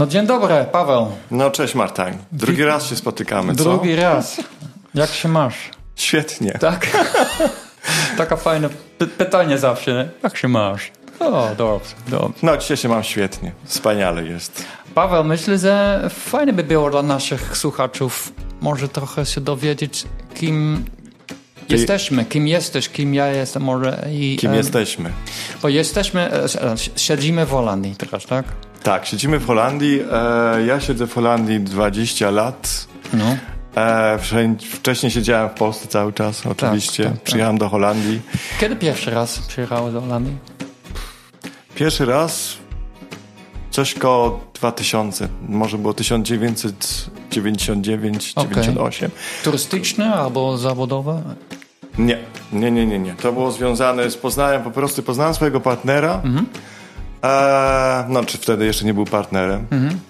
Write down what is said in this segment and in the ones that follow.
No dzień dobry, Paweł. No cześć Martań. Drugi raz się spotykamy, co? Drugi raz. Jak się masz? Świetnie. Tak. Taka fajne py pytanie zawsze. Nie? Jak się masz? O, dobrze, dobrze. No dzisiaj się mam świetnie. Wspaniale jest. Paweł, myślę, że fajnie by było dla naszych słuchaczów może trochę się dowiedzieć, kim Ty... jesteśmy, kim jesteś, kim ja jestem może. I, kim jesteśmy? Bo jesteśmy, e, siedzimy w Holandii teraz, tak? Tak, siedzimy w Holandii. E, ja siedzę w Holandii 20 lat. No. E, wcześniej siedziałem w Polsce cały czas, oczywiście. Tak, tak, tak. Przyjechałem do Holandii. Kiedy pierwszy raz przyjechałeś do Holandii? Pierwszy raz coś koło 2000, może było 1999, okay. 98. Turystyczne albo zawodowe? Nie, nie, nie, nie, nie. To było związane z poznaniem, po prostu poznałem swojego partnera. Mhm. E, no, czy wtedy jeszcze nie był partnerem. Mhm.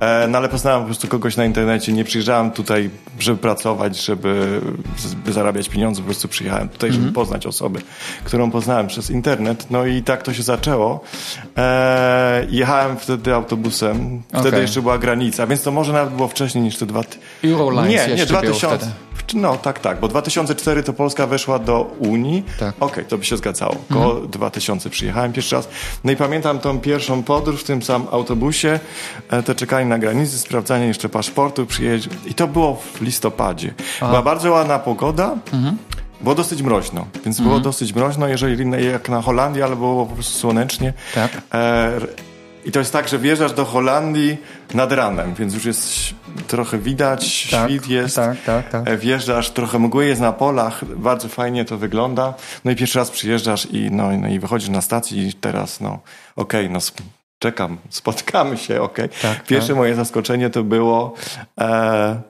E, no ale poznałem po prostu kogoś na internecie, nie przyjeżdżałem tutaj, żeby pracować, żeby, żeby zarabiać pieniądze, po prostu przyjechałem tutaj, żeby -hmm. poznać osobę, którą poznałem przez internet. No i tak to się zaczęło. E, jechałem wtedy autobusem, wtedy okay. jeszcze była granica, więc to może nawet było wcześniej niż te dwa... Eurolines nie, nie, 2000... No tak, tak, bo 2004 to Polska weszła do Unii. Tak. Okej, okay, to by się zgadzało. Koło mhm. 2000 przyjechałem pierwszy raz. No i pamiętam tą pierwszą podróż w tym samym autobusie, e, te czekanie na granicy, sprawdzanie jeszcze paszportu, przyjeźdź. I to było w listopadzie. Aha. Była bardzo ładna pogoda. Mhm. Było dosyć mroźno, więc było mhm. dosyć mroźno, jeżeli jak na Holandii, ale było po prostu słonecznie. Tak. E, i to jest tak, że wjeżdżasz do Holandii nad ranem, więc już jest trochę widać, tak, świt jest. Tak, tak, tak. E, wjeżdżasz, trochę mgły jest na polach, bardzo fajnie to wygląda. No i pierwszy raz przyjeżdżasz i, no, no i wychodzisz na stacji i teraz, no, okej, okay, no czekam, spotkamy się, okej. Okay. Tak, Pierwsze tak. moje zaskoczenie to było, e,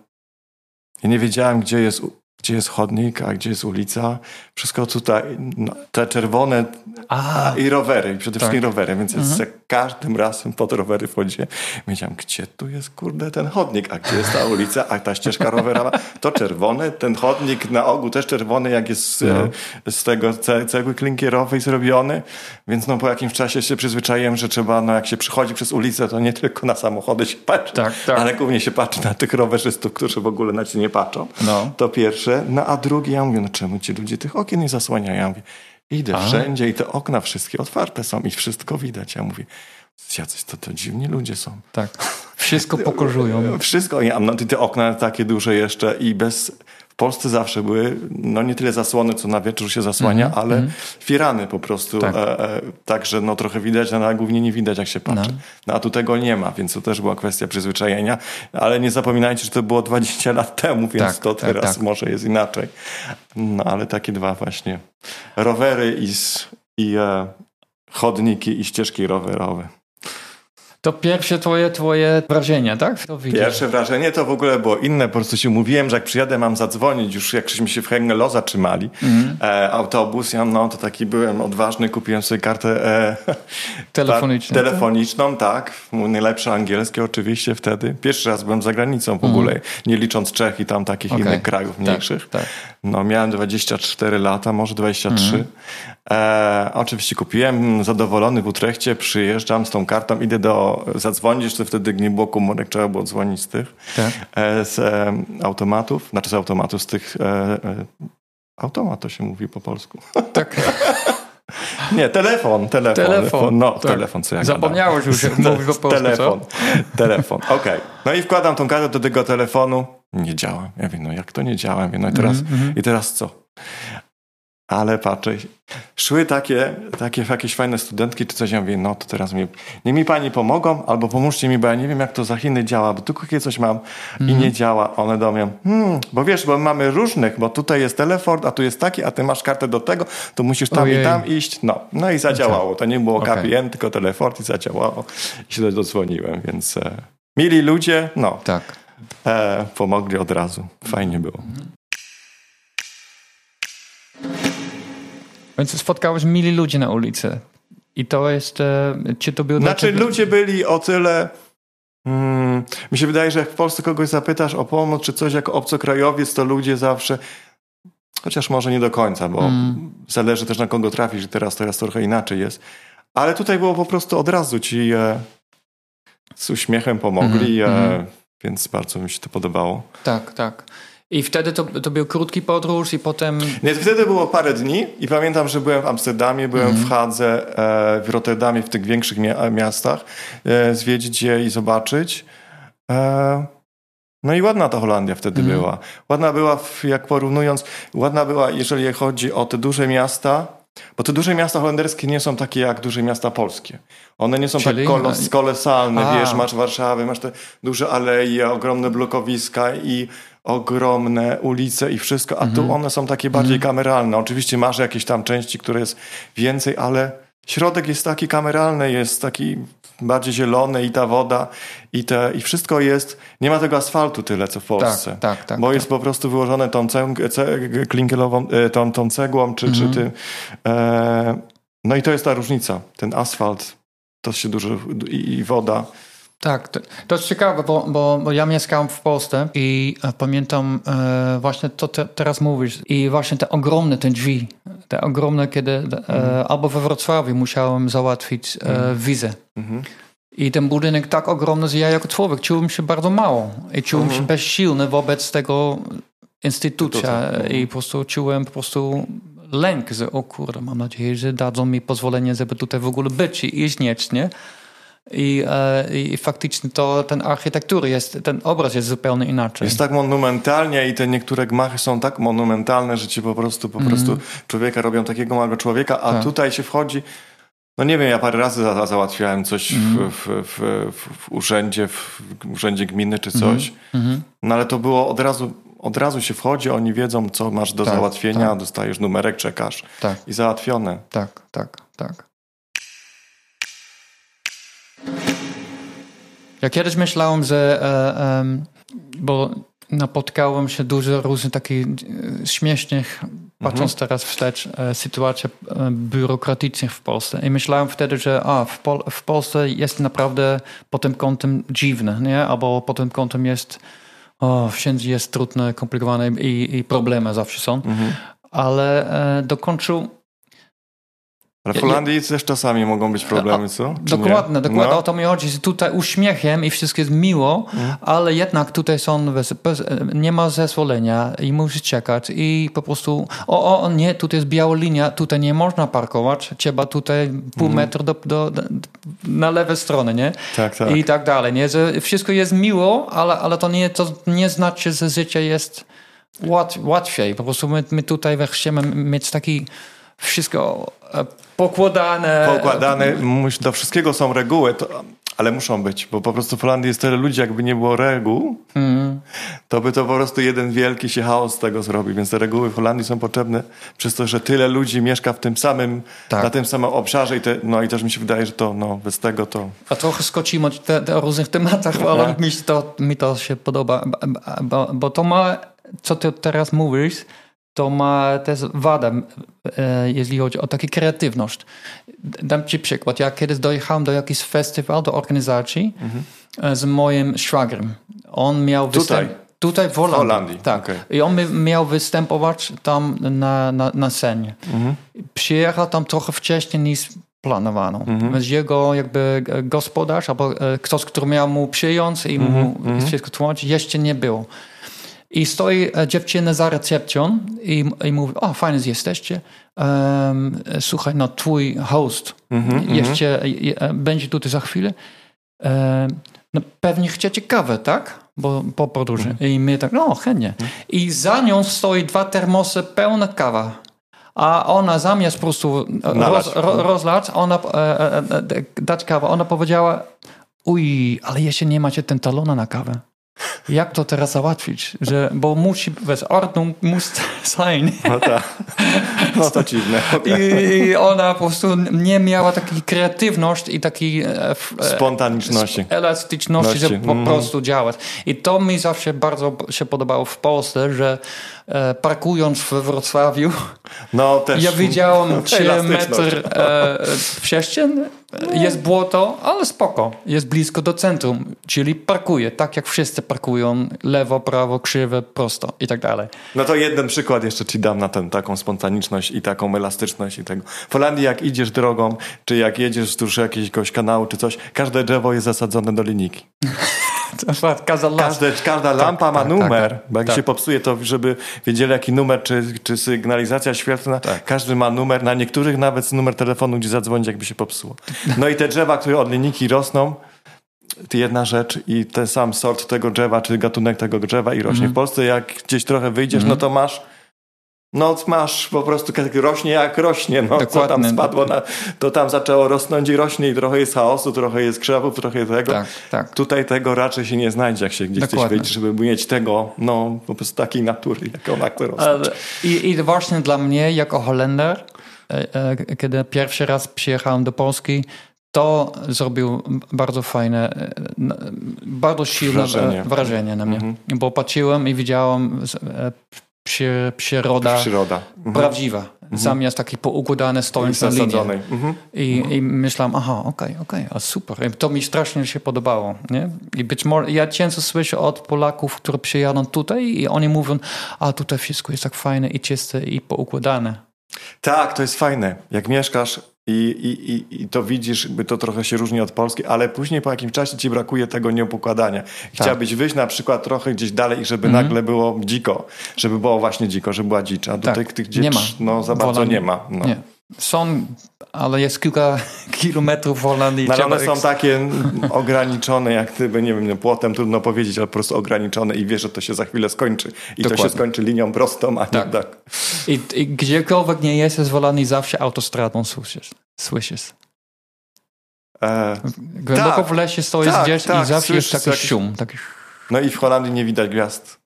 ja nie wiedziałem, gdzie jest gdzie jest chodnik, a gdzie jest ulica. Wszystko tutaj, no, te czerwone a, i rowery, przede wszystkim tak. rowery, więc mhm. za każdym razem pod rowery wchodziłem. Wiedziałem, gdzie tu jest, kurde, ten chodnik, a gdzie jest ta ulica, a ta ścieżka rowerowa, to czerwony, ten chodnik na ogół też czerwony, jak jest. E, z tego cegły klinkierowej zrobiony, więc no po jakimś czasie się przyzwyczaiłem, że trzeba, no jak się przychodzi przez ulicę, to nie tylko na samochody się patrzy, tak, tak. ale głównie się patrzy na tych rowerzystów, którzy w ogóle na ciebie nie patrzą. No. To pierwsze. No a drugie, ja mówię, no czemu ci ludzie tych okien nie zasłaniają? Ja mówię, idę a? wszędzie i te okna wszystkie otwarte są i wszystko widać. Ja mówię, jacyś to, to dziwni ludzie są. Tak. Wszystko pokorzują. Wszystko. Ja, no, te okna takie duże jeszcze i bez Polsce zawsze były, no nie tyle zasłony, co na wieczór się zasłania, mm -hmm, ale mm. firany po prostu. Tak. E, e, także no trochę widać, ale głównie nie widać, jak się patrzy. No. no. a tu tego nie ma, więc to też była kwestia przyzwyczajenia. Ale nie zapominajcie, że to było 20 lat temu, więc tak, to tak, teraz tak. może jest inaczej. No ale takie dwa właśnie. Rowery i, i e, chodniki i ścieżki rowerowe. To pierwsze twoje, twoje wrażenie, tak? Pierwsze wrażenie to w ogóle było inne. Po prostu się mówiłem, że jak przyjadę, mam zadzwonić. Już jak żeśmy się w Hengelo zatrzymali, mm. e, autobus, ja no to taki byłem odważny, kupiłem sobie kartę e, telefoniczną. Ta, telefoniczną, tak. Najlepsze angielskie oczywiście wtedy. Pierwszy raz byłem za granicą w mm. ogóle, nie licząc Czech i tam takich okay. innych krajów tak, mniejszych. Tak, tak. No miałem 24 lata, może 23. Mm. E, oczywiście kupiłem, zadowolony w Utrechcie, przyjeżdżam z tą kartą, idę do zadzwonić, to wtedy nie było komórek, trzeba było dzwonić z tych, tak. e, z e, automatów, znaczy z automatów, z tych, e, e, automat to się mówi po polsku. Tak. Nie, telefon, telefon. Telefon, no, tak. telefon, co ja Zapomniałeś już, jak mówisz po polsku, Telefon, co? telefon, okej. Okay. No i wkładam tą kartę do tego telefonu, nie działa. Ja wiem, no jak to nie działa? no i teraz, mm -hmm. i teraz co? Ale patrzę, szły takie, takie jakieś fajne studentki czy coś, ja mówię, no to teraz mi, nie mi pani pomogą, albo pomóżcie mi, bo ja nie wiem jak to za Chiny działa, bo tu takie coś mam mm. i nie działa. One do mnie, hmm, bo wiesz, bo mamy różnych, bo tutaj jest telefon, a tu jest taki, a ty masz kartę do tego, to musisz tam Ojej. i tam iść. No, no i zadziałało. To nie było okay. KPN, tylko telefon i zadziałało. I się dodzwoniłem, więc e, mili ludzie, no. Tak. E, pomogli od razu. Fajnie było. Więc spotkałeś mili ludzi na ulicy. I to jest, e, czy to było... Znaczy ludzie byli o tyle... Hmm, mi się wydaje, że jak w Polsce kogoś zapytasz o pomoc czy coś jako obcokrajowiec, to ludzie zawsze... Chociaż może nie do końca, bo mm. zależy też na kogo trafisz. Teraz, teraz trochę inaczej jest. Ale tutaj było po prostu od razu ci... E, z uśmiechem pomogli, mm -hmm. Więc bardzo mi się to podobało. Tak, tak. I wtedy to, to był krótki podróż i potem... Nie, wtedy było parę dni i pamiętam, że byłem w Amsterdamie, byłem -hmm. w Hadze, w Rotterdamie, w tych większych miastach, zwiedzić je i zobaczyć. No i ładna ta Holandia wtedy mm. była. Ładna była, jak porównując, ładna była, jeżeli chodzi o te duże miasta, bo te duże miasta holenderskie nie są takie jak duże miasta polskie. One nie są Czyli? tak kolos, kolosalne, A. wiesz, masz Warszawę, masz te duże aleje, ogromne blokowiska i ogromne ulice i wszystko, a -hmm. tu mhm. one są takie bardziej mm. kameralne. Oczywiście masz jakieś tam części, które jest więcej, ale środek jest taki kameralny, jest taki bardziej zielony i ta woda i, te, i wszystko jest, nie ma tego asfaltu tyle co w Polsce. Tak, tak, tak. Bo tak. jest po prostu wyłożone tą klinkelową, e, tą, tą cegłą czy, mhm. czy tym. E, no i to jest ta różnica. Ten asfalt, to się dużo i, i woda. Tak, to, to, jest ciekawe, bo, bo, bo, ja mieszkałem w Polsce i e, pamiętam e, właśnie to te, teraz mówisz i właśnie te ogromne te drzwi, te ogromne, kiedy e, mhm. albo we Wrocławiu musiałem załatwić e, mhm. wizę. Mhm. I ten budynek tak ogromny, że ja jako człowiek czułem się bardzo mało i czułem mhm. się bezsilny wobec tego instytucja i po prostu czułem po prostu lęk, że o kurde, mam nadzieję, że dadzą mi pozwolenie, żeby tutaj w ogóle być i istnieć, nie? I, e, I faktycznie to ten architektury jest, ten obraz jest zupełnie inaczej. Jest tak monumentalnie i te niektóre gmachy są tak monumentalne, że ci po prostu, po mm. prostu człowieka robią takiego małego człowieka, a tak. tutaj się wchodzi. No nie wiem, ja parę razy za, załatwiałem coś mm. w, w, w, w, urzędzie, w urzędzie gminy czy coś. Mm. No ale to było od razu, od razu się wchodzi, oni wiedzą, co masz do tak, załatwienia, tak. dostajesz numerek, czekasz tak. i załatwione. Tak, tak, tak. Ja kiedyś myślałem, że e, bo napotkałem się dużo różnych takich e, śmiesznych, patrząc mhm. teraz wstecz, e, sytuacji biurokratycznych w Polsce. I myślałem wtedy, że a, w, Pol w Polsce jest naprawdę pod tym kątem dziwne, nie? albo pod tym kątem jest o, wszędzie jest trudne, komplikowane i, i problemy zawsze są. Mhm. Ale e, dokończył w Holandii ja, też czasami mogą być problemy, co? Czy dokładnie, nie? dokładnie no. o to mi chodzi. Tutaj uśmiechem i wszystko jest miło, mm. ale jednak tutaj są, nie ma zezwolenia i musisz czekać i po prostu, o, o, nie, tutaj jest biała linia, tutaj nie można parkować, trzeba tutaj pół mm. metra do, do, do, na lewą stronę, nie? Tak, tak. I tak dalej, nie? Że wszystko jest miło, ale, ale to, nie, to nie znaczy, że życie jest łat, łatwiej. Po prostu my, my tutaj chcemy mieć taki wszystko e, pokładane. Pokładane, do wszystkiego są reguły, to, ale muszą być, bo po prostu w Holandii jest tyle ludzi, jakby nie było reguł, mm. to by to po prostu jeden wielki się chaos z tego zrobił, więc te reguły w Holandii są potrzebne przez to, że tyle ludzi mieszka w tym samym, tak. na tym samym obszarze i, te, no, i też mi się wydaje, że to no, bez tego to... A trochę skocimy te, te o różnych tematach, ale mi to, mi to się podoba, bo, bo to ma, co ty teraz mówisz, to ma też wadę, e, jeśli chodzi o taką kreatywność. Dam ci przykład. Ja kiedyś dojechałem do jakiegoś festiwalu, do organizacji mhm. z moim szwagrem. On miał występ... Tutaj w Holandii. Holandii. Tak. Okay. I on miał występować tam na, na, na scenie. Mhm. Przyjechał tam trochę wcześniej niż planowano. Mhm. Więc jego jakby gospodarz albo e, ktoś, który miał mu przyjąć i mu mhm. wszystko tłumaczyć, jeszcze nie było. I stoi e, dziewczyna za recepcją i, i mówi, o fajnie, jesteście. Um, słuchaj, no twój host mm -hmm, jeszcze mm. będzie tutaj za chwilę. Um, no pewnie chcecie kawę, tak? Bo po podróży. Mm. I my tak, no chętnie. Mm. I za nią stoi dwa termosy pełne kawa. A ona zamiast po prostu roz, ro, rozlać, ona e, e, dać kawę, ona powiedziała, uj, ale jeszcze nie macie ten talona na kawę jak to teraz załatwić, że, bo musi, bez Ordnung muss sein. No, tak. no to dziwne. Okay. I ona po prostu nie miała takiej kreatywności i takiej e, spontaniczności, elastyczności, żeby po mm. prostu działać. I to mi zawsze bardzo się podobało w Polsce, że e, parkując w Wrocławiu, no, też ja widziałem 3 metr e, przestrzeń Jest błoto, ale spoko. Jest blisko do centrum, czyli parkuje, tak jak wszyscy parkują, lewo, prawo, krzywe, prosto i tak dalej. No to jeden przykład jeszcze ci dam na ten, taką spontaniczność i taką elastyczność i tego. W Holandii jak idziesz drogą, czy jak jedziesz wzdłuż jakiegoś kanału, czy coś, każde drzewo jest zasadzone do linijki. Każda, Każde, każda lampa tak, ma tak, numer, tak, bo jak tak. się popsuje, to żeby wiedzieli jaki numer, czy, czy sygnalizacja świetlna, tak. każdy ma numer, na niektórych nawet numer telefonu, gdzie zadzwonić, jakby się popsuło. No i te drzewa, które od linijki rosną, to jedna rzecz i ten sam sort tego drzewa, czy gatunek tego drzewa i rośnie. Mm. W Polsce jak gdzieś trochę wyjdziesz, mm. no to masz no masz po prostu rośnie jak rośnie, no Dokładnie. co tam spadło, na, to tam zaczęło rosnąć i rośnie i trochę jest chaosu, trochę jest krzewów, trochę tego. Tak, tak. Tutaj tego raczej się nie znajdzie, jak się gdzieś Dokładnie. żeby mieć tego, no po prostu takiej natury, jak ona chce rosnąć. I, I właśnie dla mnie, jako Holender, e, e, kiedy pierwszy raz przyjechałem do Polski, to zrobił bardzo fajne, e, bardzo silne wrażenie, wrażenie na mnie, mhm. bo patrzyłem i widziałem przyroda, przyroda. Mhm. prawdziwa, mhm. zamiast takiej poukładane stojąc na linii. Mhm. I, I myślałem, aha, okej, okay, okej, okay, a super. I to mi strasznie się podobało. Nie? I być może, ja często słyszę od Polaków, którzy przyjadą tutaj i oni mówią, a tutaj wszystko jest tak fajne i czyste i poukładane. Tak, to jest fajne. Jak mieszkasz i, i, I to widzisz, by to trochę się różni od Polski, ale później po jakimś czasie ci brakuje tego nieupokładania. Chciałbyś tak. wyjść na przykład trochę gdzieś dalej, żeby mm -hmm. nagle było dziko, żeby było właśnie dziko, żeby była dzicza. A tutaj tak. tych dzieci no, za bardzo nie ma. No. Nie. Są, ale jest kilka kilometrów w Holandii. No, ale one są takie ograniczone, jak gdyby, nie wiem, płotem trudno powiedzieć, ale po prostu ograniczone i wiesz, że to się za chwilę skończy. I Dokładnie. to się skończy linią prostą, a tak. nie tak. I, I gdziekolwiek nie jesteś w Holandii, zawsze autostradą słyszysz. słyszysz. E, Głęboko tak, w lesie stoisz tak, gdzieś tak, i zawsze jest taki szum. Taki... No i w Holandii nie widać gwiazd.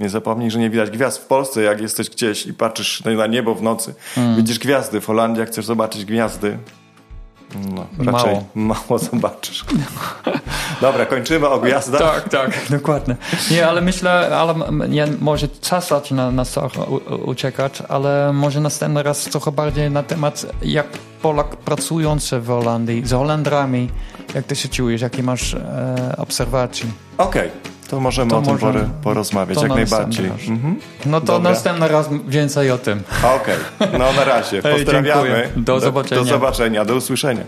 Nie zapomnij, że nie widać gwiazd w Polsce, jak jesteś gdzieś i patrzysz na niebo w nocy. Hmm. Widzisz gwiazdy. W Holandii, jak chcesz zobaczyć gwiazdy, no, raczej mało, mało zobaczysz. Dobra, kończymy o gwiazdach. Tak, tak, dokładnie. Nie, ale myślę, ale nie, może czas zaczyna nas uciekać, ale może następny raz trochę bardziej na temat, jak Polak pracujący w Holandii, z Holendrami, jak ty się czujesz, jakie masz e, obserwacji? Okej. Okay. To możemy to o tym porozmawiać, jak najbardziej. Mhm. No to Dobra. następny raz więcej o tym. Okej, okay. no na razie. Pozdrawiamy. Do zobaczenia. Do, do zobaczenia, do usłyszenia.